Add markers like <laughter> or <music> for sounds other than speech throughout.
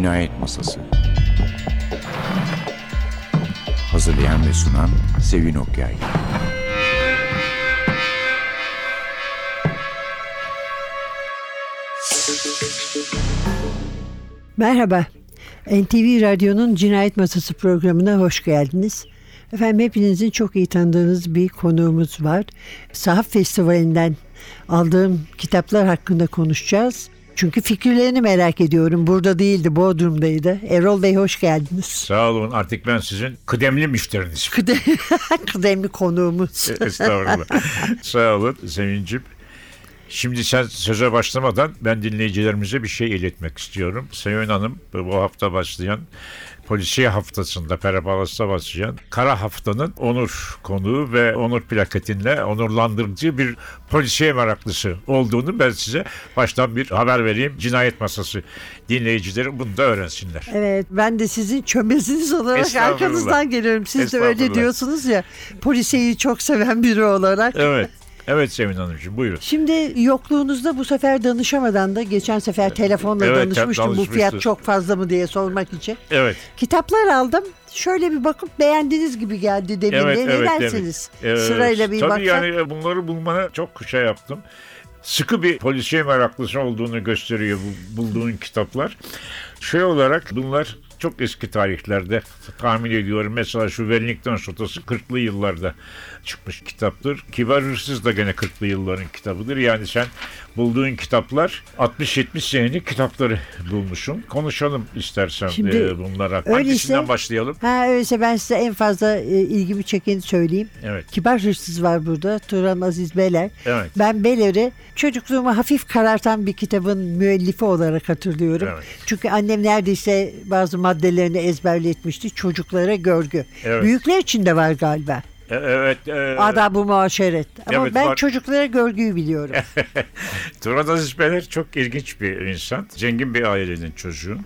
Cinayet Masası Hazırlayan ve sunan Sevin Okyay Merhaba. NTV Radyo'nun Cinayet Masası programına hoş geldiniz. Efendim hepinizin çok iyi tanıdığınız bir konuğumuz var. Sahaf Festivali'nden aldığım kitaplar hakkında konuşacağız. Çünkü fikirlerini merak ediyorum. Burada değildi, Bodrum'daydı. Erol Bey hoş geldiniz. Sağ olun artık ben sizin kıdemli müşteriniz. Kıdem- <laughs> Kıdemli konuğumuz. Estağfurullah. <laughs> Sağ olun Sevincim. Şimdi sen söze başlamadan ben dinleyicilerimize bir şey iletmek istiyorum. Sevin Hanım bu hafta başlayan polisiye haftasında Perapalaz'da başlayan Kara Haftanın onur konuğu ve onur plaketinle onurlandırıcı bir polisiye meraklısı olduğunu ben size baştan bir haber vereyim. Cinayet masası dinleyicilerim bunu da öğrensinler. Evet ben de sizin çömeziniz olarak arkanızdan geliyorum. Siz de öyle diyorsunuz ya polisiyeyi çok seven biri olarak. Evet. Evet Sevin Hanımcığım buyurun. Şimdi yokluğunuzda bu sefer danışamadan da geçen sefer telefonla Evet, danışmıştım bu danışmıştı. fiyat çok fazla mı diye sormak için. Evet. Kitaplar aldım. Şöyle bir bakıp beğendiğiniz gibi geldi demin Evet, de. Ne evet, dersiniz? Evet, Sırayla bir Tabii baksak. yani bunları bulmana çok şey yaptım. Sıkı bir polisiye meraklısı olduğunu gösteriyor bu bulduğun kitaplar. Şey olarak bunlar çok eski tarihlerde tahmin ediyorum. Mesela şu Wellington Sotası 40'lı yıllarda çıkmış kitaptır. Kibar Hırsız da gene 40'lı yılların kitabıdır. Yani sen bulduğun kitaplar 60-70 senelik kitapları bulmuşsun. Konuşalım istersen Şimdi e, bunlara. öyleyse- Hangisinden başlayalım? Ha öyleyse ben size en fazla e, ilgimi çekeni söyleyeyim. Evet. Kibar Hırsız var burada. Turan Aziz Beler. Evet. Ben Beler'i çocukluğumu hafif karartan bir kitabın müellifi olarak hatırlıyorum. Evet. Çünkü annem neredeyse bazı maddelerini ezberletmişti. Çocuklara görgü. Evet. Büyükler için de var galiba. E, Evet. e, Adab-ı muaşeret. Ama Evet, ben var. çocuklara görgüyü biliyorum. <laughs> Turan Aziz Beler çok ilginç bir insan. Zengin bir ailenin çocuğu.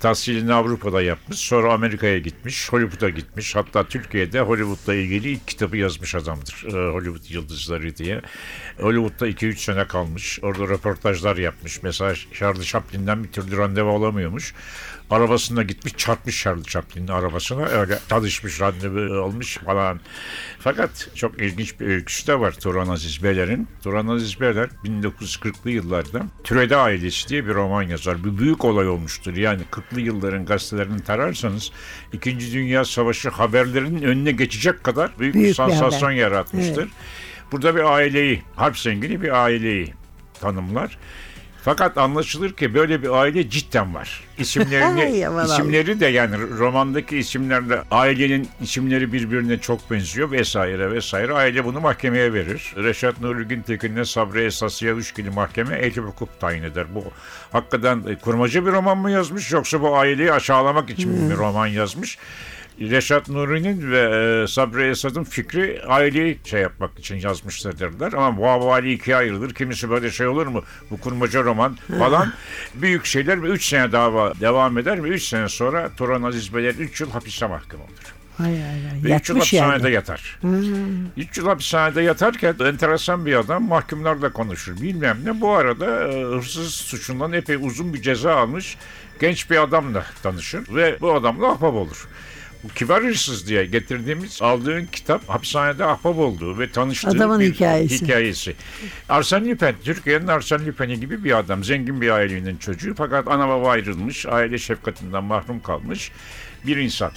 Tahsilini Avrupa'da yapmış. Sonra Amerika'ya gitmiş. Hollywood'a gitmiş. Hatta Türkiye'de Hollywood'la ilgili ilk kitabı yazmış adamdır. Ee, Hollywood Yıldızları diye. Hollywood'da 2-3 sene kalmış. Orada röportajlar yapmış. Mesela Charlie Chaplin'den bir türlü randevu alamıyormuş. Arabasına gitmiş çarpmış Charlie Chaplin'in arabasına. Öyle çalışmış randevu almış falan. Fakat çok ilginç bir öyküsü de var Turan Aziz Beler'in. Turan Aziz Beler 1940'lı yıllarda Türede Ailesi diye bir roman yazar. Bir büyük olay olmuştur. Yani 40'lı yılların gazetelerini tararsanız İkinci Dünya Savaşı haberlerinin önüne geçecek kadar büyük, Büyük bir sansasyon yaratmıştır. Burada bir aileyi, harp zengini bir aileyi tanımlar. Fakat anlaşılır ki böyle bir aile cidden var. İsimlerini, <laughs> Ay, aman Allah'ım. isimleri de yani romandaki isimlerle ailenin isimleri birbirine çok benziyor vesaire vesaire. Aile bunu mahkemeye verir. Reşat Nuri Güntekin'le Sabri Esası'ya üçgili mahkeme ehlip hukuk tayin eder. Bu hakikaten e, kurmaca bir roman mı yazmış yoksa bu aileyi aşağılamak için mi bir roman yazmış? Reşat Nuri'nin ve e, Sabri Esad'ın fikri aileyi şey yapmak için yazmışlar derler. Ama bu havali ikiye ayrılır. Kimisi böyle şey olur mu? Bu kurmaca roman falan. <laughs> Büyük şeyler ve 3 sene dava devam eder ve 3 sene sonra Turan Aziz Beyler 3 yıl hapiste mahkum olur. Hay hay hay. Ve 3 yıl hapishanede yani. yatar. 3 yıl hapishanede yatarken enteresan bir adam mahkumlarla konuşur. Bilmem ne. Bu arada e, hırsız suçundan epey uzun bir ceza almış genç bir adamla tanışır ve bu adamla ahbap olur. Bu kibar hırsız diye getirdiğimiz aldığın kitap hapishanede ahbap olduğu ve tanıştığı Adamın bir hikayesi. hikayesi. Arsene Lupin, Türkiye'nin Arsene Lupin'i gibi bir adam. Zengin bir ailenin çocuğu fakat ana baba ayrılmış, aile şefkatinden mahrum kalmış bir insan.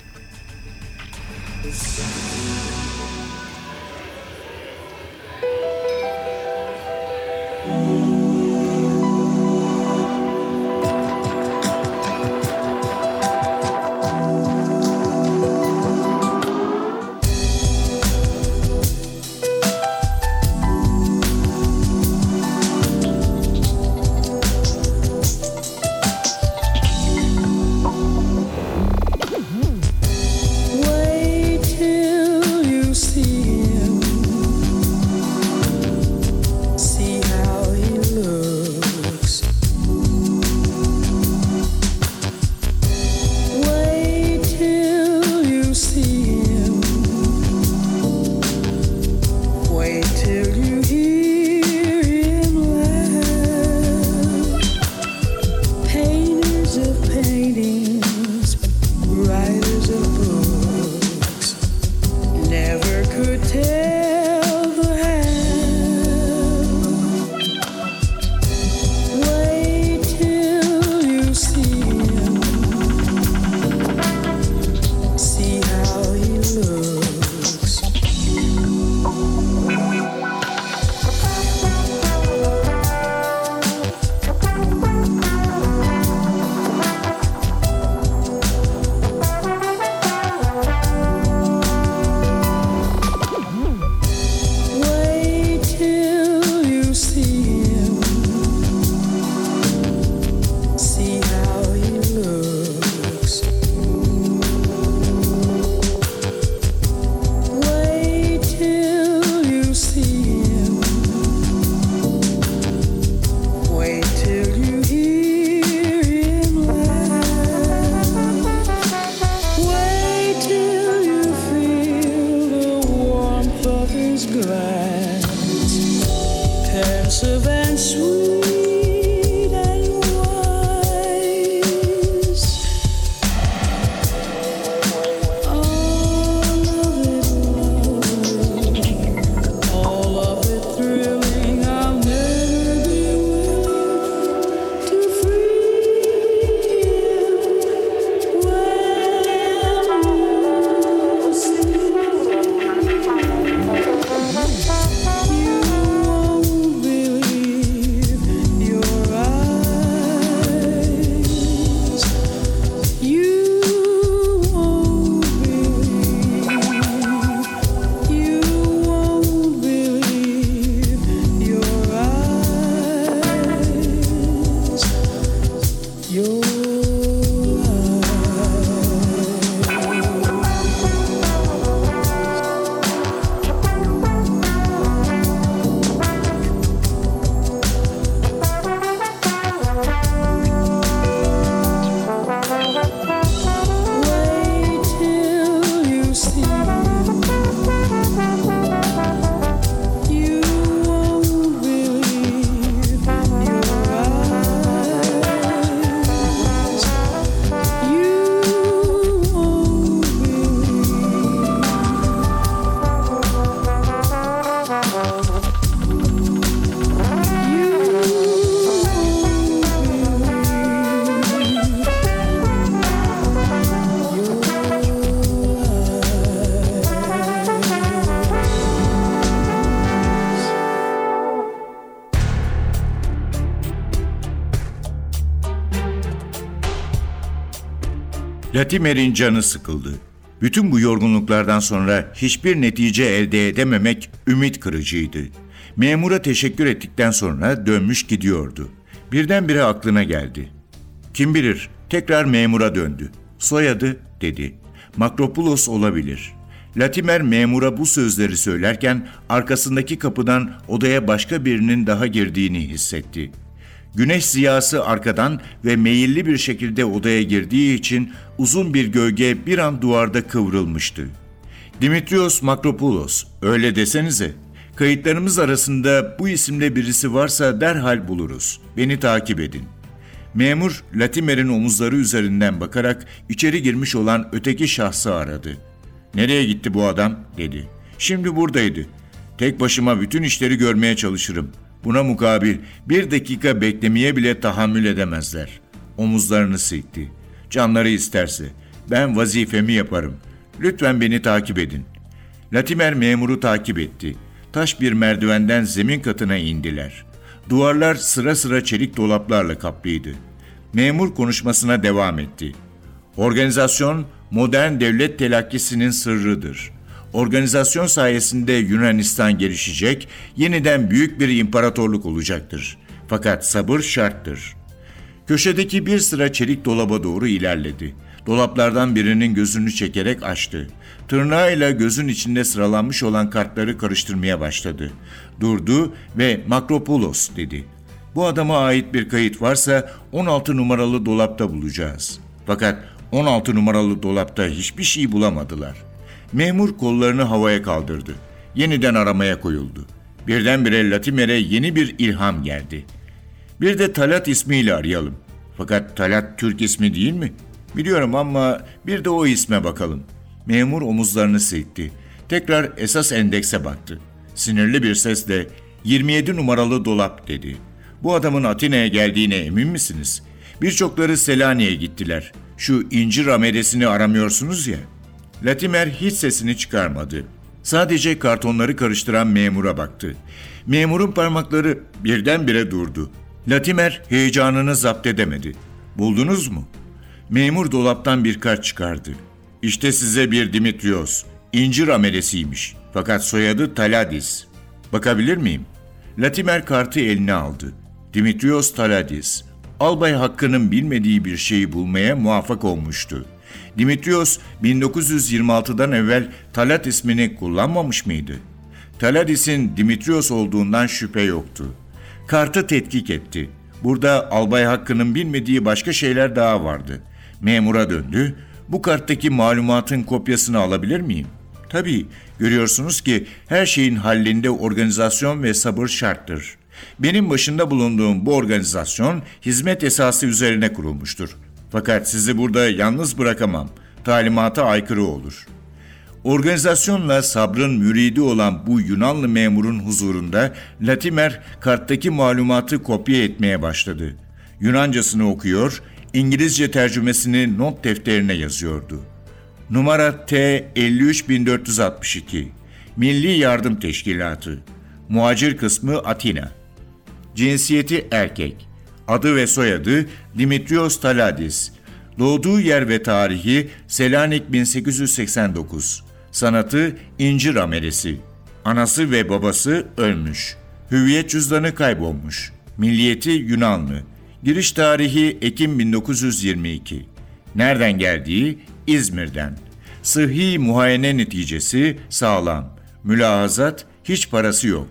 Latimer'in canı sıkıldı. Bütün bu yorgunluklardan sonra hiçbir netice elde edememek ümit kırıcıydı. Memura teşekkür ettikten sonra dönmüş gidiyordu. Birdenbire aklına geldi. Kim bilir tekrar memura döndü. Soyadı dedi. Makropulos olabilir. Latimer memura bu sözleri söylerken arkasındaki kapıdan odaya başka birinin daha girdiğini hissetti. Güneş ziyası arkadan ve meyilli bir şekilde odaya girdiği için uzun bir gölge bir an duvarda kıvrılmıştı. Dimitrios Makropoulos, öyle desenize. Kayıtlarımız arasında bu isimde birisi varsa derhal buluruz. Beni takip edin. Memur Latimer'in omuzları üzerinden bakarak içeri girmiş olan öteki şahsı aradı. Nereye gitti bu adam dedi. Şimdi buradaydı. Tek başıma bütün işleri görmeye çalışırım. Buna mukabil bir dakika beklemeye bile tahammül edemezler. Omuzlarını silkti. Canları isterse. Ben vazifemi yaparım. Lütfen beni takip edin. Latimer memuru takip etti. Taş bir merdivenden zemin katına indiler. Duvarlar sıra sıra çelik dolaplarla kaplıydı. Memur konuşmasına devam etti. Organizasyon modern devlet telakkisinin sırrıdır. Organizasyon sayesinde Yunanistan gelişecek, yeniden büyük bir imparatorluk olacaktır. Fakat sabır şarttır. Köşedeki bir sıra çelik dolaba doğru ilerledi. Dolaplardan birinin gözünü çekerek açtı. Tırnağıyla gözün içinde sıralanmış olan kartları karıştırmaya başladı. Durdu ve Makropulos dedi. Bu adama ait bir kayıt varsa 16 numaralı dolapta bulacağız. Fakat 16 numaralı dolapta hiçbir şey bulamadılar. Memur kollarını havaya kaldırdı. Yeniden aramaya koyuldu. Birdenbire Latimer'e yeni bir ilham geldi. Bir de Talat ismiyle arayalım. Fakat Talat Türk ismi değil mi? Biliyorum ama bir de o isme bakalım. Memur omuzlarını silkti. Tekrar esas endekse baktı. Sinirli bir sesle 27 numaralı dolap dedi. Bu adamın Atina'ya geldiğine emin misiniz? Birçokları Selanik'e gittiler. Şu incir amelesini aramıyorsunuz ya. Latimer hiç sesini çıkarmadı. Sadece kartonları karıştıran memura baktı. Memurun parmakları birdenbire durdu. Latimer heyecanını zapt edemedi. Buldunuz mu? Memur dolaptan bir kart çıkardı. İşte size bir Dimitrios. İncir amelesiymiş. Fakat soyadı Taladis. Bakabilir miyim? Latimer kartı eline aldı. Dimitrios Taladis. Albay Hakkı'nın bilmediği bir şeyi bulmaya muvaffak olmuştu. Dimitrios 1926'dan evvel Talat ismini kullanmamış mıydı? Taladis'in Dimitrios olduğundan şüphe yoktu. Kartı tetkik etti. Burada Albay Hakkı'nın bilmediği başka şeyler daha vardı. Memura döndü. Bu karttaki malumatın kopyasını alabilir miyim? Tabii görüyorsunuz ki her şeyin hallində organizasyon ve sabır şarttır. Benim başında bulunduğum bu organizasyon hizmet esası üzerine kurulmuştur. Fakat sizi burada yalnız bırakamam. Talimata aykırı olur. Organizasyonla sabrın müridi olan bu Yunanlı memurun huzurunda Latimer karttaki malumatı kopya etmeye başladı. Yunancasını okuyor, İngilizce tercümesini not defterine yazıyordu. Numara T 53462 Milli Yardım Teşkilatı Muacir kısmı Atina Cinsiyeti erkek Adı ve soyadı Dimitrios Taladis Doğduğu yer ve tarihi Selanik 1889 Sanatı incir amelesi Anası ve babası ölmüş Hüviyet cüzdanı kaybolmuş Milliyeti Yunanlı Giriş tarihi Ekim 1922 Nereden geldiği İzmir'den. Sıhhi muayene neticesi sağlam. Mülahazat hiç parası yok.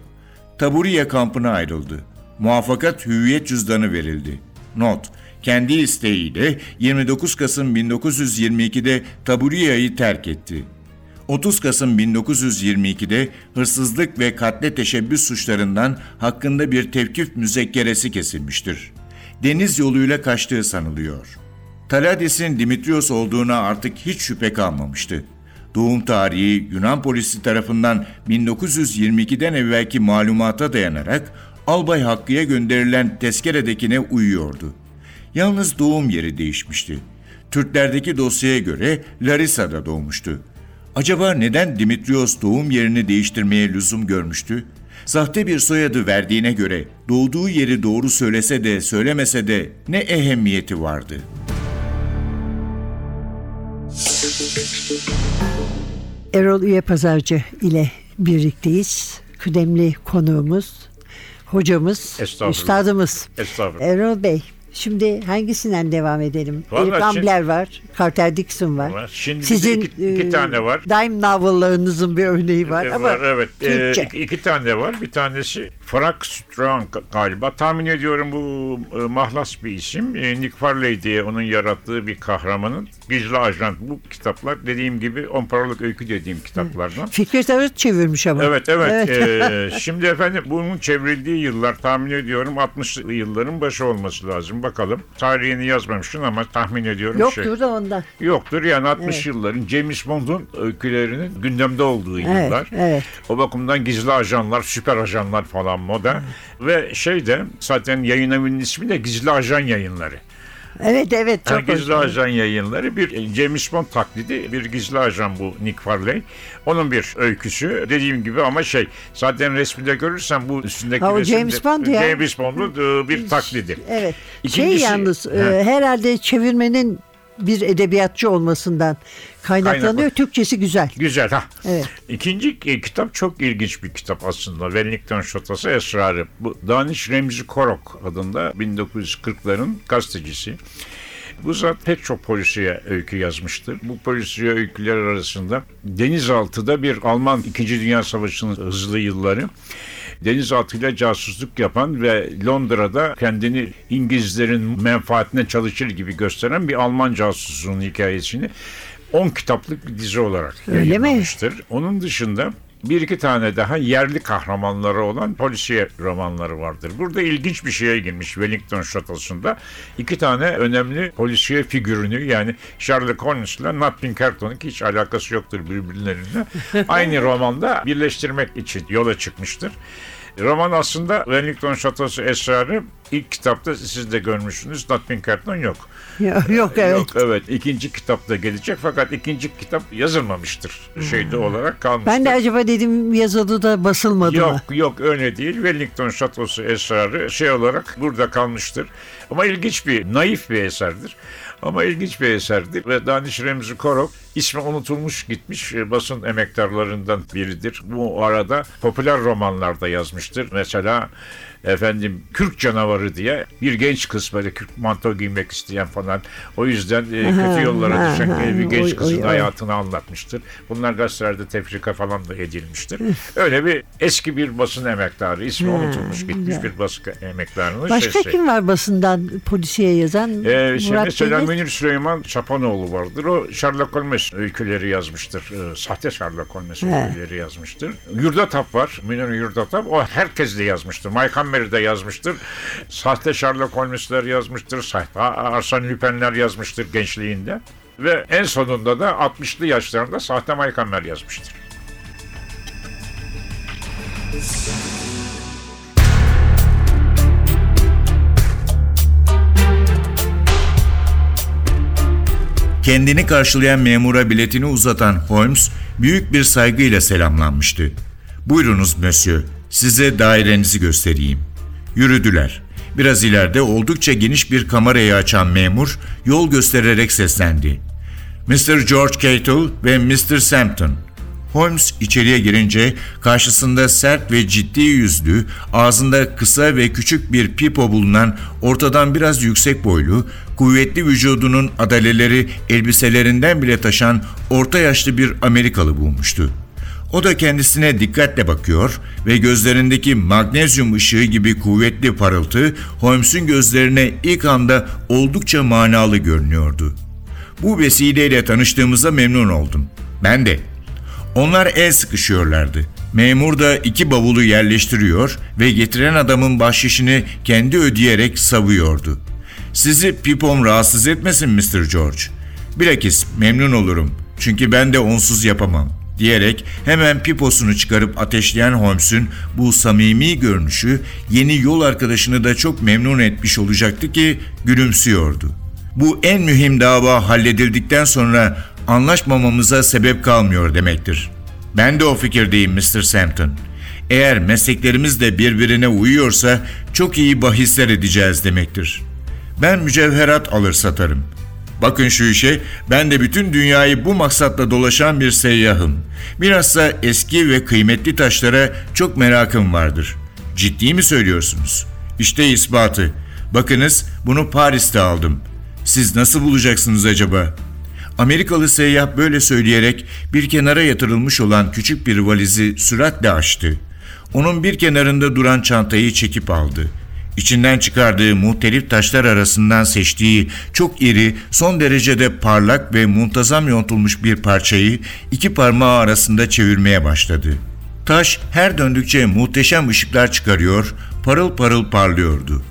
Taburiye kampına ayrıldı. Muvaffakat hüviyet cüzdanı verildi. Not: Kendi isteğiyle 29 Kasım 1922'de Taburiya'yı terk etti. 30 Kasım 1922'de hırsızlık ve katle teşebbüs suçlarından hakkında bir tevkif müzekkeresi kesilmiştir. Deniz yoluyla kaçtığı sanılıyor. Taladis'in Dimitrios olduğuna artık hiç şüphe kalmamıştı. Doğum tarihi Yunan polisi tarafından 1922'den evvelki malumata dayanarak Albay Hakkı'ya gönderilen tezkeredekine uyuyordu. Yalnız doğum yeri değişmişti. Türklerdeki dosyaya göre Larissa'da doğmuştu. Acaba neden Dimitrios doğum yerini değiştirmeye lüzum görmüştü? Sahte bir soyadı verdiğine göre doğduğu yeri doğru söylese de söylemese de ne ehemmiyeti vardı? Erol Üye Pazarcı ile birlikteyiz. Kıdemli konuğumuz, hocamız, Estağfurullah. üstadımız. Estağfurullah. Erol Bey, şimdi hangisinden devam edelim? Eric Ambler var, Carter Dixon var. Var. Şimdi Sizin iki- iki tane var. Dime novel'larınızın bir örneği var E, ama var evet. E, Türkçe. iki, iki tane var. Bir tanesi Frank Strong galiba. Tahmin ediyorum bu e, mahlas bir isim. E, Nick Farley diye onun yarattığı bir kahramanın gizli ajan. Bu kitaplar dediğim gibi on paralık öykü dediğim kitaplardan. Fikret Arıt çevirmiş ama. Evet evet. E, <laughs> şimdi efendim bunun çevrildiği yıllar tahmin ediyorum 60'lı yılların başı olması lazım. Bakalım. Tarihini yazmamışsın ama tahmin ediyorum şey. Yoktur da ondan. Yoktur yani 60 Evet. yılların James Bond'un öykülerinin gündemde olduğu Evet, yıllar. evet. O bakımdan gizli ajanlar, süper ajanlar falan moda. Ve şey de zaten yayın evinin ismi de Gizli Ajan Yayınları. Evet evet çok Yani gizli ajan yayınları bir James Bond taklidi bir gizli ajan bu Nick Farley. Onun bir öyküsü dediğim gibi ama şey zaten resminde görürsen bu üstündeki Ha, o resimde- James Bond ya. James Bond'un e, bir taklidi. Evet. Şey İkincisi- yalnız He. e, herhalde çevirmenin bir edebiyatçı olmasından kaynaklanıyor. Kaynaklı. Türkçesi güzel. Güzel ha. Evet. İkinci e, kitap çok ilginç bir kitap aslında. Wellington Şotası Esrarı. Bu Danish Remzi Korok adında 1940'ların gazetecisi. Bu zat pek çok polisiye öykü yazmıştır. Bu polisiye öyküler arasında denizaltıda bir Alman 2. Dünya Savaşı'nın hızlı yılları denizaltıyla casusluk yapan ve Londra'da kendini İngilizlerin menfaatine çalışır gibi gösteren bir Alman casusunun hikayesini 10 kitaplık bir dizi olarak Öyle mi? yayınlamıştır. Onun dışında bir iki tane daha yerli kahramanları olan polisiye romanları vardır. Burada ilginç bir şeye girmiş Wellington Şatosu'nda. iki tane önemli polisiye figürünü yani Sherlock Holmes ile Nat Pinkerton'un ki hiç alakası yoktur birbirlerine. <laughs> Aynı romanda birleştirmek için yola çıkmıştır. Roman aslında Wellington Şatosu Esrarı ilk kitapta siz de görmüşsünüz. Nat Pinkerton yok. Ya, Yok evet. Yok evet ikinci kitapta gelecek fakat ikinci kitap yazılmamıştır şeyde olarak kalmıştır. Ben de acaba dedim yazılı da basılmadı Yok mı? yok öyle değil. Wellington Şatosu esrarı şey olarak burada kalmıştır. Ama ilginç bir, naif bir eserdir. Ama ilginç bir eserdir. Ve Danish Remzi Korok ismi unutulmuş gitmiş e, basın emektarlarından biridir. Bu arada popüler romanlarda yazmıştır. Mesela efendim Kürk canavarı diye bir genç kız böyle kürk manto giymek isteyen falan. O yüzden e, kötü yollara düşen e, bir genç kızın hayatını anlatmıştır. Bunlar gazetelerde tefrika falan da edilmiştir. Öyle bir eski bir basın emektarı. ismi unutulmuş gitmiş bir basın emektarının Başka sesi. kim var basından polisiye yazan? Ee, şey Murat mesela. Münir Süleyman Çapanoğlu vardır. O Sherlock Holmes öyküleri yazmıştır. Ee, sahte Sherlock Holmes öyküleri yazmıştır. Yurdatap var. Münir Yurdatap. O herkes de yazmıştır. Mike Hammer de yazmıştır. Sahte Sherlock Holmes'ler yazmıştır. Sahte Arsene Lupin'ler yazmıştır gençliğinde. Ve en sonunda da 60'lı yaşlarında sahte Mike yazmıştır. Kendini karşılayan memura biletini uzatan Holmes büyük bir saygıyla selamlanmıştı. Buyurunuz monsieur, size dairenizi göstereyim. Yürüdüler. Biraz ileride oldukça geniş bir kamerayı açan memur yol göstererek seslendi. Mr. George Cato ve Mr. Sampton. Holmes içeriye girince karşısında sert ve ciddi yüzlü, ağzında kısa ve küçük bir pipo bulunan ortadan biraz yüksek boylu, kuvvetli vücudunun adaleleri elbiselerinden bile taşan orta yaşlı bir Amerikalı bulmuştu. O da kendisine dikkatle bakıyor ve gözlerindeki magnezyum ışığı gibi kuvvetli parıltı Holmes'un gözlerine ilk anda oldukça manalı görünüyordu. Bu vesileyle tanıştığımıza memnun oldum. Ben de. Onlar el sıkışıyorlardı. Memur da iki bavulu yerleştiriyor ve getiren adamın bahşişini kendi ödeyerek savuyordu. Sizi pipom rahatsız etmesin Mr. George. Bilakis memnun olurum. Çünkü ben de onsuz yapamam diyerek hemen piposunu çıkarıp ateşleyen Holmes'un bu samimi görünüşü yeni yol arkadaşını da çok memnun etmiş olacaktı ki gülümsüyordu. Bu en mühim dava halledildikten sonra anlaşmamamıza sebep kalmıyor demektir. Ben de o fikirdeyim Mr. Sampton. Eğer mesleklerimiz de birbirine uyuyorsa çok iyi bahisler edeceğiz demektir. Ben mücevherat alır satarım. Bakın şu işe, ben de bütün dünyayı bu maksatla dolaşan bir seyyahım. Bilhassa eski ve kıymetli taşlara çok merakım vardır. Ciddi mi söylüyorsunuz? İşte ispatı. Bakınız bunu Paris'te aldım. Siz nasıl bulacaksınız acaba? Amerikalı seyyah böyle söyleyerek bir kenara yatırılmış olan küçük bir valizi süratle açtı. Onun bir kenarında duran çantayı çekip aldı. İçinden çıkardığı muhtelif taşlar arasından seçtiği çok iri, son derecede parlak ve muntazam yontulmuş bir parçayı iki parmağı arasında çevirmeye başladı. Taş her döndükçe muhteşem ışıklar çıkarıyor, parıl parıl parlıyordu.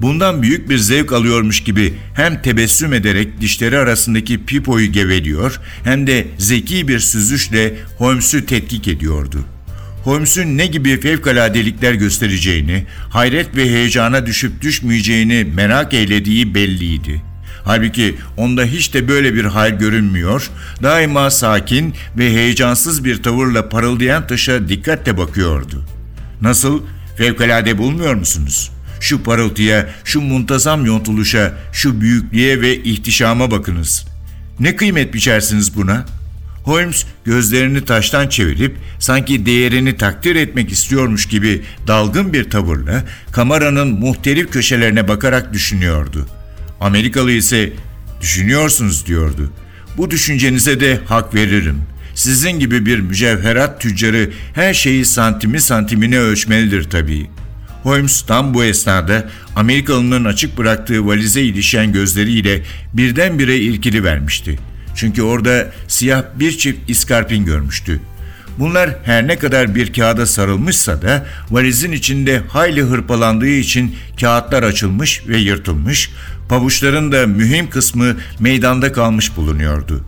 Bundan büyük bir zevk alıyormuş gibi hem tebessüm ederek dişleri arasındaki pipoyu geveliyor hem de zeki bir süzüşle Holmes'u tetkik ediyordu. Holmes'un ne gibi fevkaladelikler göstereceğini, hayret ve heyecana düşüp düşmeyeceğini merak eylediği belliydi. Halbuki onda hiç de böyle bir hal görünmüyor, daima sakin ve heyecansız bir tavırla parıldayan taşa dikkatle bakıyordu. Nasıl, fevkalade bulmuyor musunuz? Şu parıltıya, şu muntazam yontuluşa, şu büyüklüğe ve ihtişama bakınız. Ne kıymet biçersiniz buna?'' Holmes gözlerini taştan çevirip sanki değerini takdir etmek istiyormuş gibi dalgın bir tavırla kameranın muhtelif köşelerine bakarak düşünüyordu. Amerikalı ise düşünüyorsunuz diyordu. Bu düşüncenize de hak veririm. Sizin gibi bir mücevherat tüccarı her şeyi santimi santimine ölçmelidir tabii. Holmes tam bu esnada Amerikalının açık bıraktığı valize ilişen gözleriyle birdenbire irkili vermişti. Çünkü orada siyah bir çift iskarpin görmüştü. Bunlar her ne kadar bir kağıda sarılmışsa da valizin içinde hayli hırpalandığı için kağıtlar açılmış ve yırtılmış, pabuçların da mühim kısmı meydanda kalmış bulunuyordu.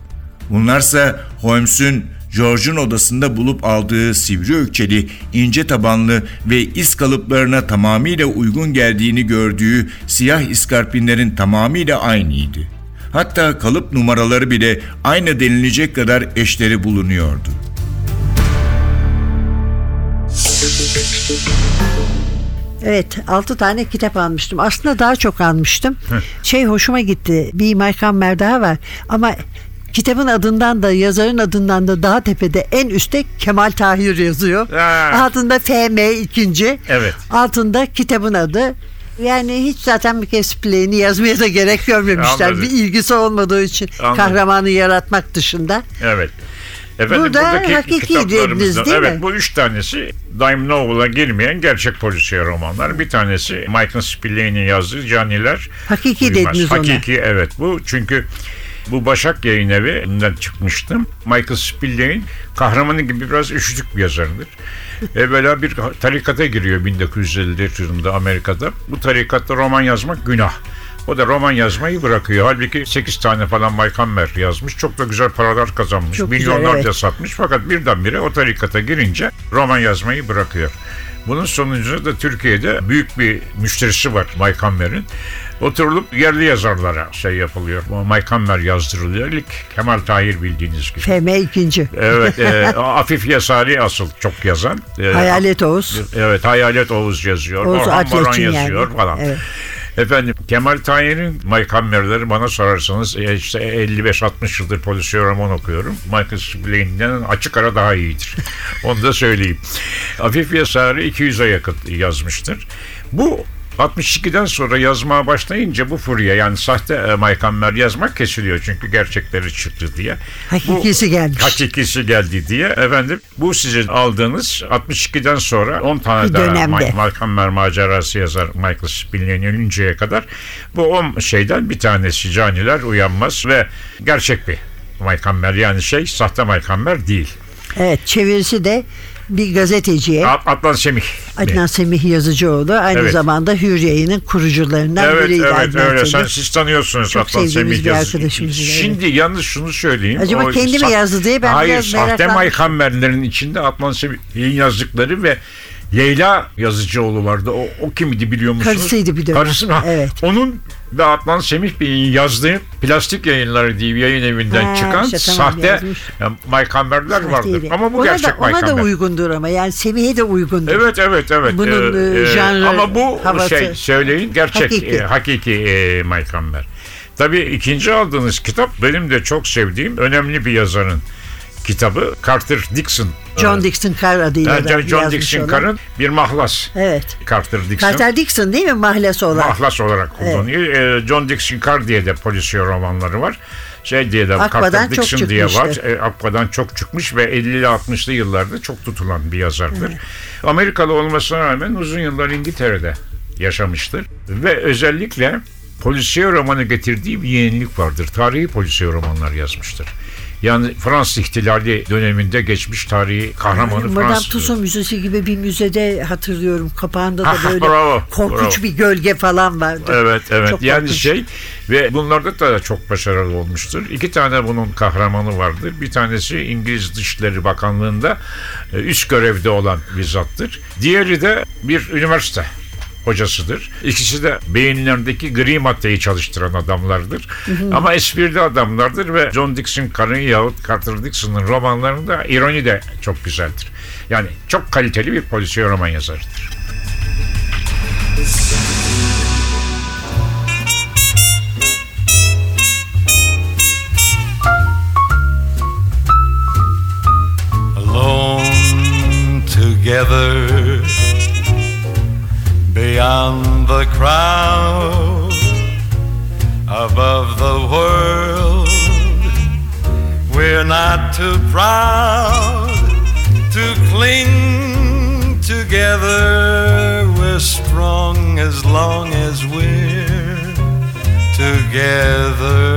Bunlarsa Holmes'un George'un odasında bulup aldığı sivri ökçeli, ince tabanlı ve iz kalıplarına tamamıyla uygun geldiğini gördüğü siyah iskarpinlerin tamamıyla aynıydı. Hatta kalıp numaraları bile aynı denilecek kadar eşleri bulunuyordu. Evet 6 tane kitap almıştım. Aslında daha çok almıştım. Şey hoşuma gitti. Bir Michael Mer daha var. Ama kitabın adından da yazarın adından da daha tepede en üstte Kemal Tahir yazıyor. Ha. Altında FM ikinci. Evet. Altında kitabın adı. Yani hiç zaten bir kez play'ini yazmaya da gerek görmemişler. Anladım. bir ilgisi olmadığı için Anladım. kahramanı yaratmak dışında. Evet. Efendim, Burada hakiki dediniz değil evet, mi? bu üç tanesi Dime Novel'a girmeyen gerçek polisiye romanlar. Bir tanesi Michael Spillane yazdığı Caniler Hakiki Uyumaz. dediniz ona. Hakiki evet bu çünkü bu Başak Yayın Evi'nden çıkmıştım. Michael Spillane kahramanı gibi biraz üşütük bir yazardır. Evvela bir tarikata giriyor 1954 yılında Amerika'da. Bu tarikatta roman yazmak günah. O da roman yazmayı bırakıyor. Halbuki 8 tane falan Mike Hammer yazmış. Çok da güzel paralar kazanmış. Çok güzel, Milyonlarca evet. satmış. Fakat birdenbire o tarikata girince roman yazmayı bırakıyor. Bunun sonucunda da Türkiye'de büyük bir müşterisi var Mike Hammer'in. Oturulup yerli yazarlara şey yapılıyor. Hammer yazdırılıyor. İlk Kemal Tahir bildiğiniz gibi. FM ikinci. Evet, e, <laughs> Afif Yasari asıl çok yazan. E, Hayalet Oğuz. Evet, Hayalet Oğuz yazıyor. Oğuz Orhan Baran Atyaç'ın yani. yazıyor falan. Evet. Efendim Kemal Tahir'in Mike Hammer'leri bana sorarsanız e, işte 55-60 yıldır polisiye roman okuyorum. Michael Spillane'den açık ara daha iyidir. <laughs> Onu da söyleyeyim. Afif Yasari 200'e yakın yazmıştır. Bu 62'den sonra yazmaya başlayınca bu furya yani sahte e, yazmak kesiliyor çünkü gerçekleri çıktı diye. Hakikisi Bu- gelmiş. Hakikisi geldi diye. Efendim bu sizin aldığınız 62'den sonra 10 tane Bir daha. Mike Malcolmer macerası yazar Michael Spillane ölünceye kadar. Bu 10 şeyden bir tanesi caniler uyanmaz ve gerçek bir Malcolmer yani şey sahte Malcolmer değil. Evet çevirisi de bir gazeteciye Atlan Semih. Adnan Semih Yazıcıoğlu aynı Evet. zamanda Hür Yayın'ın kurucularından Evet biriydi evet Adnan öyle. Sen, siz tanıyorsunuz Çok sevdiğimiz Semih bir yazı- arkadaşımız, evet. Şimdi yalnız şunu söyleyeyim. Acaba O kendi mi yazdı diye ben Hayır biraz sahte meraklandım. Mayhammerlerin içinde Atlan Semih'in yazdıkları ve Leyla Yazıcıoğlu vardı. O, o kimdi biliyor musunuz? Karısıydı bir dönem. Karısı mı? <laughs> Evet. Onun ve Adnan Semih Bey'in yazdığı plastik yayınları diye bir yayın evinden Ha, çıkan sahte yazmış. vardır. Sahteydi. Ama bu ona gerçek da, ona da uygundur ama yani Semih'e de uygundur. Evet evet evet. Bunun, e, janrı, ama bu havası. şey söyleyin gerçek Hakiki. hakiki, hakiki e, Mike Hammer. Tabii ikinci aldığınız kitap benim de çok sevdiğim önemli bir yazarın kitabı Carter Dixon. John Ee, Dixon Carr adıyla yani da John, John Dixon. Carr'ın bir mahlas. Evet. Carter Dixon. Carter Dixon değil mi mahlası olan? Mahlas olarak kullanıyor. Ee, John Dixon Carr diye de polisiye romanları var. Şey diye de Akba'dan Carter çok Dixon diye var. E, Akba'dan çok çıkmış ve 50'li 60'lı yıllarda çok tutulan bir yazardır. Amerikalı olmasına rağmen uzun yıllar İngiltere'de yaşamıştır. Ve özellikle polisiye romanı getirdiği bir yenilik vardır. Tarihi polisiye romanlar yazmıştır. Yani Fransız ihtilali döneminde geçmiş tarihi kahramanı Madame Fransız. Tussauds Müzesi gibi bir müzede hatırlıyorum. Kapağında da <laughs> böyle bravo, korkunç bravo. bir gölge falan vardı. Evet evet Çok yani korkunç. şey ve bunlarda da çok başarılı olmuştur. İki tane bunun kahramanı vardır. Bir tanesi İngiliz Dışişleri Bakanlığı'nda e, üst görevde olan bir zattır. Diğeri de bir üniversite hocasıdır. İkisi de beyinlerindeki gri maddeyi çalıştıran adamlardır. Ama esprili adamlardır ve John Dixon Carr'ın yahut Carter Dixon'ın romanlarında ironi de çok güzeldir. Yani çok kaliteli bir polisiye roman yazarıdır. together beyond the crowd above the world. We're not too proud to cling together. We're strong as long as we're together.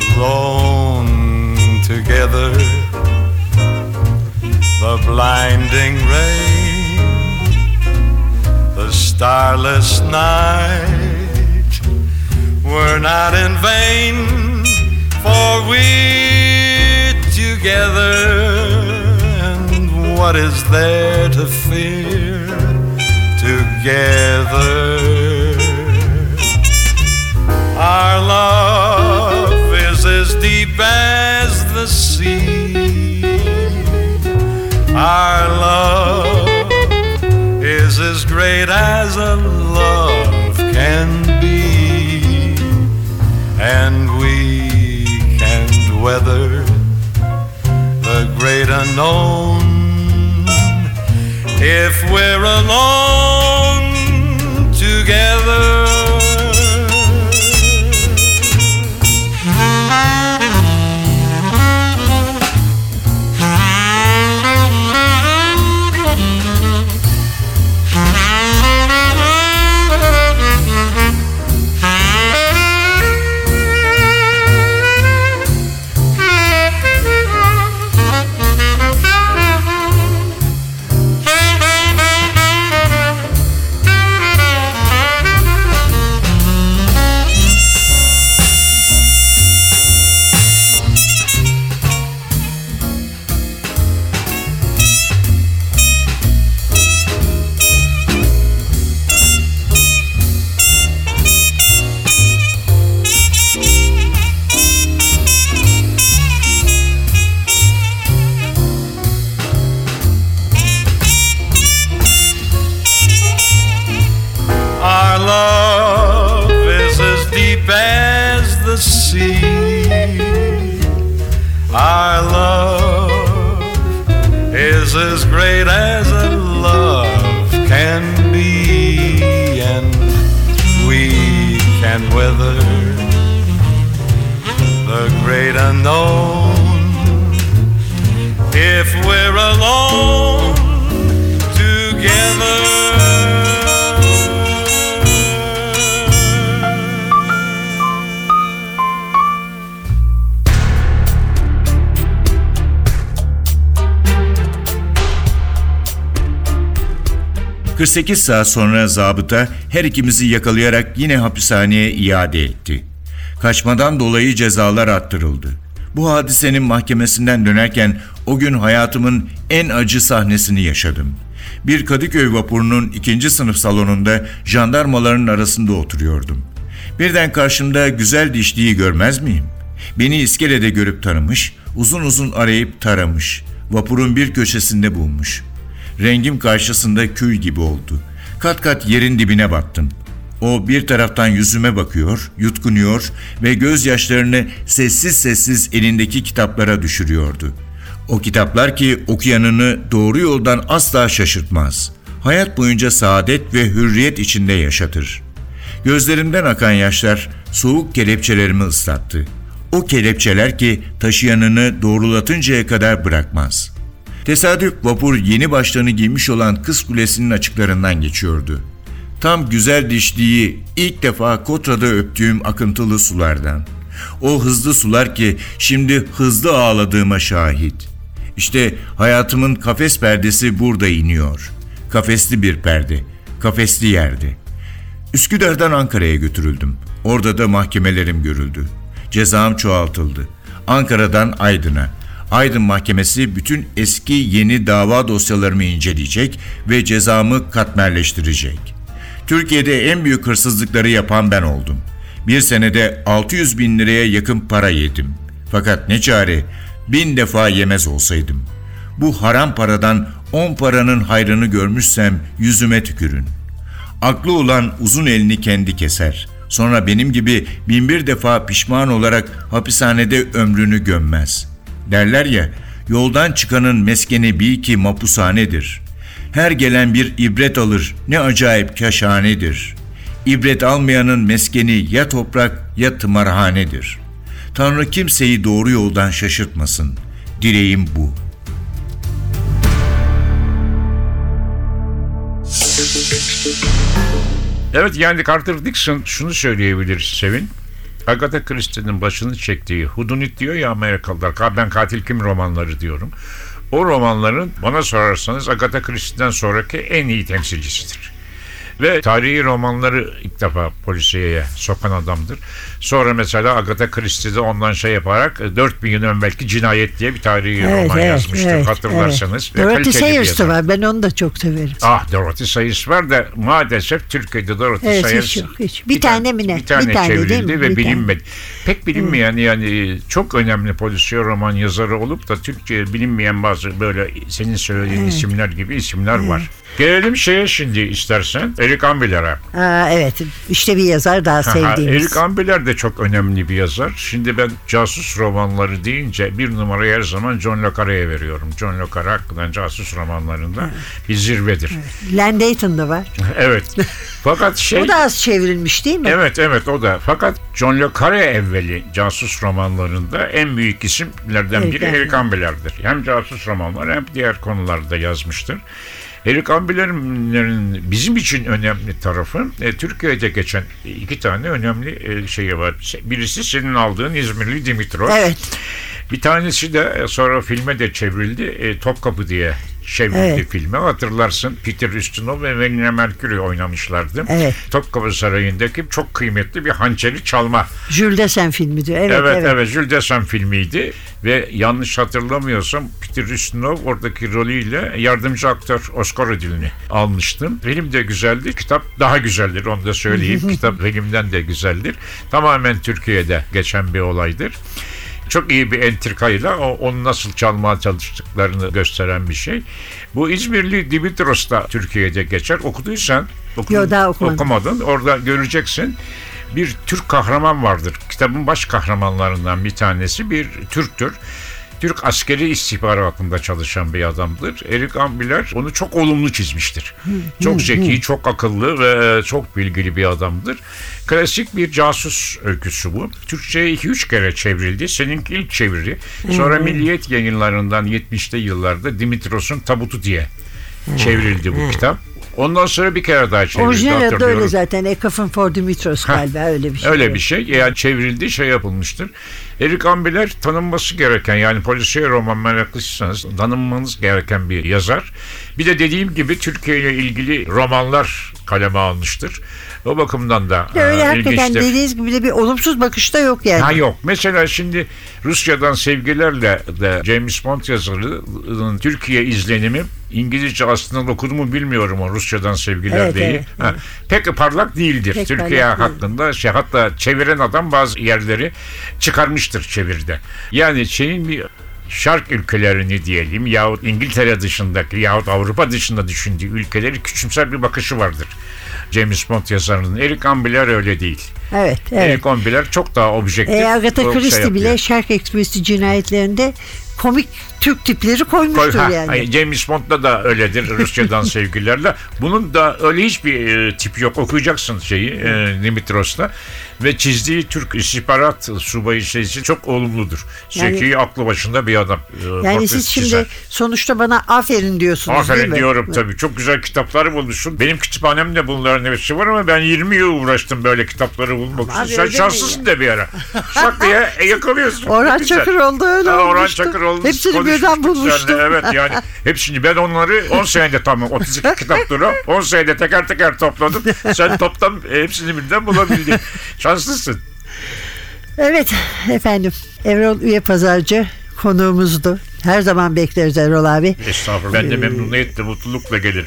Alone together. The blinding the starless night were not in vain for we're together and what is there to fear together our love is as deep as the sea. Our love as great as a love can be. And we can weather the great unknown if we're alone weather the great unknown. If we're alone 48 saat sonra zabıta her ikimizi yakalayarak yine hapishaneye iade etti. Kaçmadan dolayı cezalar arttırıldı. Bu hadisenin mahkemesinden dönerken o gün hayatımın en acı sahnesini yaşadım. Bir Kadıköy vapurunun ikinci sınıf salonunda jandarmaların arasında oturuyordum. Birden karşımda güzel dişliği görmez miyim? Beni iskelede görüp tanımış, uzun uzun arayıp taramış. Vapurun bir köşesinde bulmuş. Rengim karşısında kül gibi oldu. Kat kat yerin dibine battım. O bir taraftan yüzüme bakıyor, yutkunuyor ve gözyaşlarını sessiz sessiz elindeki kitaplara düşürüyordu. O kitaplar ki okuyanını doğru yoldan asla şaşırtmaz. Hayat boyunca saadet ve hürriyet içinde yaşatır. Gözlerimden akan yaşlar soğuk kelepçelerimi ıslattı. O kelepçeler ki taşıyanını doğrulatıncaya kadar bırakmaz.'' Tesadüf vapur yeni başlarını giymiş olan kız kulesinin açıklarından geçiyordu. Tam güzel dişliği ilk defa Kotra'da öptüğüm akıntılı sulardan. O hızlı sular ki şimdi hızlı ağladığıma şahit. İşte hayatımın kafes perdesi burada iniyor. Kafesli bir perde, kafesli yerde. Üsküdar'dan Ankara'ya götürüldüm. Orada da mahkemelerim görüldü. Cezam çoğaltıldı. Ankara'dan Aydın'a. Aydın Mahkemesi bütün eski yeni dava dosyalarımı inceleyecek ve cezamı katmerleştirecek. Türkiye'de en büyük hırsızlıkları yapan ben oldum. Bir senede 600 bin liraya yakın para yedim. Fakat ne çare, bin defa yemez olsaydım. Bu haram paradan 10 paranın hayrını görmüşsem yüzüme tükürün. Aklı olan uzun elini kendi keser. Sonra benim gibi binbir defa pişman olarak hapishanede ömrünü gömmez. Derler ya, yoldan çıkanın meskeni bil ki mapushanedir. Her gelen bir ibret alır, ne acayip kaşhanedir. İbret almayanın meskeni ya toprak ya tımarhanedir. Tanrı kimseyi doğru yoldan şaşırtmasın. Dileğim bu.'' Evet yani Carter Dixon şunu söyleyebilir Sevin. Agatha Christie'nin başını çektiği Hudunit diyor ya Amerikalılar. "Ka- Ben Katil Kim romanları diyorum. O romanların bana sorarsanız Agatha Christie'den sonraki en iyi temsilcisidir. Ve tarihi romanları ilk defa polisiyeye sokan adamdır. Sonra mesela Agatha Christie'de ondan şey yaparak e, 4000 yıl evvelki cinayet diye bir tarihi roman yazmıştır hatırlarsanız. Evet. Ve Dorothy bir Sayers yazar. var. Ben onu da çok severim. Ah Dorothy Sayers var da maalesef Türkiye'de Dorothy Evet, hiç Sayers yok, hiç. Bir tane mi ne? Bir tane Bir tane değil çevrildi mi? ve Bir tane. bilinmedi. Pek bilinmeyen yani çok önemli polisiye roman yazarı olup da Türkçe bilinmeyen bazı böyle senin söylediğin isimler gibi isimler var. Gelelim şeye şimdi istersen Eric Ambler'a. Aa, evet. İşte bir yazar daha Aha, sevdiğimiz. Eric Ambler de çok önemli bir yazar. Şimdi ben casus romanları deyince bir numarayı her zaman John Le Carre'ye veriyorum. John Le Carre hakikaten casus romanlarında bir zirvedir. Len Dayton da var. <laughs> Evet. Fakat şey... O da az çevrilmiş değil mi? Evet evet o da. Fakat John Le Carre evveli casus romanlarında en büyük isimlerden biri. Eric Ambler'dir. Hem casus romanlar hem diğer konularda yazmıştır. Eric Ambler'in bizim için önemli tarafı e, Türkiye'de geçen iki tane önemli e, şeyi var. Birisi senin aldığın İzmirli Dimitrov. Evet. Bir tanesi de e, sonra filme de çevrildi. E, Topkapı diye çevrildi Evet. filme. Hatırlarsın Peter Ustinov ve Melina Mercury oynamışlardı. Evet. Topkapı Sarayı'ndaki çok kıymetli bir hançeri çalma. Jules Desen filmi diyor. Evet, Evet evet. evet, Jules Dessin filmiydi ve yanlış hatırlamıyorsam Peter Ustinov oradaki rolüyle yardımcı aktör Oscar ödülünü almıştı. Film de güzeldi. Kitap daha güzeldir onu da söyleyeyim. <laughs> Kitap filmden de güzeldir. Tamamen Türkiye'de geçen bir olaydır. Çok iyi bir entrikayla onu nasıl çalmaya çalıştıklarını gösteren bir şey. Bu İzmirli Dimitros da Türkiye'de geçer. Okuduysan oku- Yo, daha okumadım. okumadın. Orada göreceksin. bir Türk kahraman vardır. Kitabın baş kahramanlarından bir tanesi bir Türktür. Türk askeri istihbaratında çalışan bir adamdır. Erik Ambler onu çok olumlu çizmiştir. Çok zeki, çok akıllı ve çok bilgili bir adamdır. Klasik bir casus öyküsü bu. Türkçe'ye 2-3 kere çevrildi. Seninki ilk çeviri. Sonra Milliyet yayınlarından 70'te yıllarda Dimitros'un Tabutu diye çevrildi bu kitap. Ondan sonra bir kere daha çevrildi Orijinal adı öyle zaten. Coffin for Dimitros galiba öyle bir şey. Öyle bir şey. Yani çevrildi, şey yapılmıştır. Erik Ambiler tanınması gereken yani polisiye roman meraklısıysanız tanınmanız gereken bir yazar. Bir de dediğim gibi Türkiye ile ilgili romanlar kaleme almıştır. O bakımdan da öyle e, hakikaten ilginçtir. dediğiniz gibi de bir olumsuz bakış da yok yani. Ha yok. Mesela şimdi Rusya'dan sevgilerle de James Bond yazarının Türkiye izlenimi İngilizce aslında okudu mu bilmiyorum o Rusya'dan sevgiler Evet, değil. evet, Ha, Pek parlak değildir. Pek Türkiye parlak değil. hakkında şey hatta çeviren adam bazı yerleri çıkarmıştır çevirde. Yani şeyin bir Şark ülkelerini diyelim yahut İngiltere dışındaki yahut Avrupa dışında düşündüğü ülkeleri küçümser bir bakışı vardır. James Bond yazarının. Eric Ambler öyle değil. Evet, evet. Eric Ambler çok daha objektif. E, Agatha şey Christie bile yapıyor. Shark Express'i cinayetlerinde komik Türk tipleri Koy- koymuştur ha, yani. James Bond'da da öyledir Rusya'dan <laughs> sevgililerle. Bunun da öyle hiçbir e, tipi yok. Okuyacaksın şeyi e, Dimitros'ta. Ve çizdiği Türk istihbarat subayı şeysi çok olumludur. Yani- Zeki, aklı başında bir adam. e, yani siz şimdi çizer. sonuçta bana aferin diyorsunuz değil Aferin mi? diyorum tabii. Çok güzel kitaplar bulmuşsun. Benim kütüphanemde bunların hepsi var ama ben 20 yıl uğraştım böyle kitapları bulmak için. Sen şanslısın de bir ara. Şak diye e, yakalıyorsun. Orhan güzel. Çakıroğlu da öyle Ha, Orhan olmuştu. Çakıroğlu Hepsini konuşmuştuk birden bulmuştum. Evet yani hepsini ben onları 10 senede tamam 32 kitapları 10 senede teker teker topladım. Sen toplam e, hepsini birden bulabildin. <laughs> Şanslısın. Evet efendim Erol Üye Pazarcı konuğumuzdu. Her zaman bekleriz Erol abi. Estağfurullah. Ben de memnuniyetle, mutlulukla gelirim.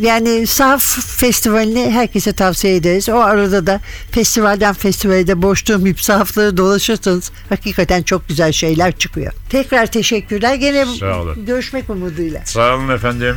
Yani Saf Festivali'ni herkese tavsiye ederiz. O arada da festivalden festivale de boş durmayıp sahafları dolaşırsanız hakikaten çok güzel şeyler çıkıyor. Tekrar teşekkürler. Gene Sağ olun. görüşmek umuduyla. Sağ olun efendim.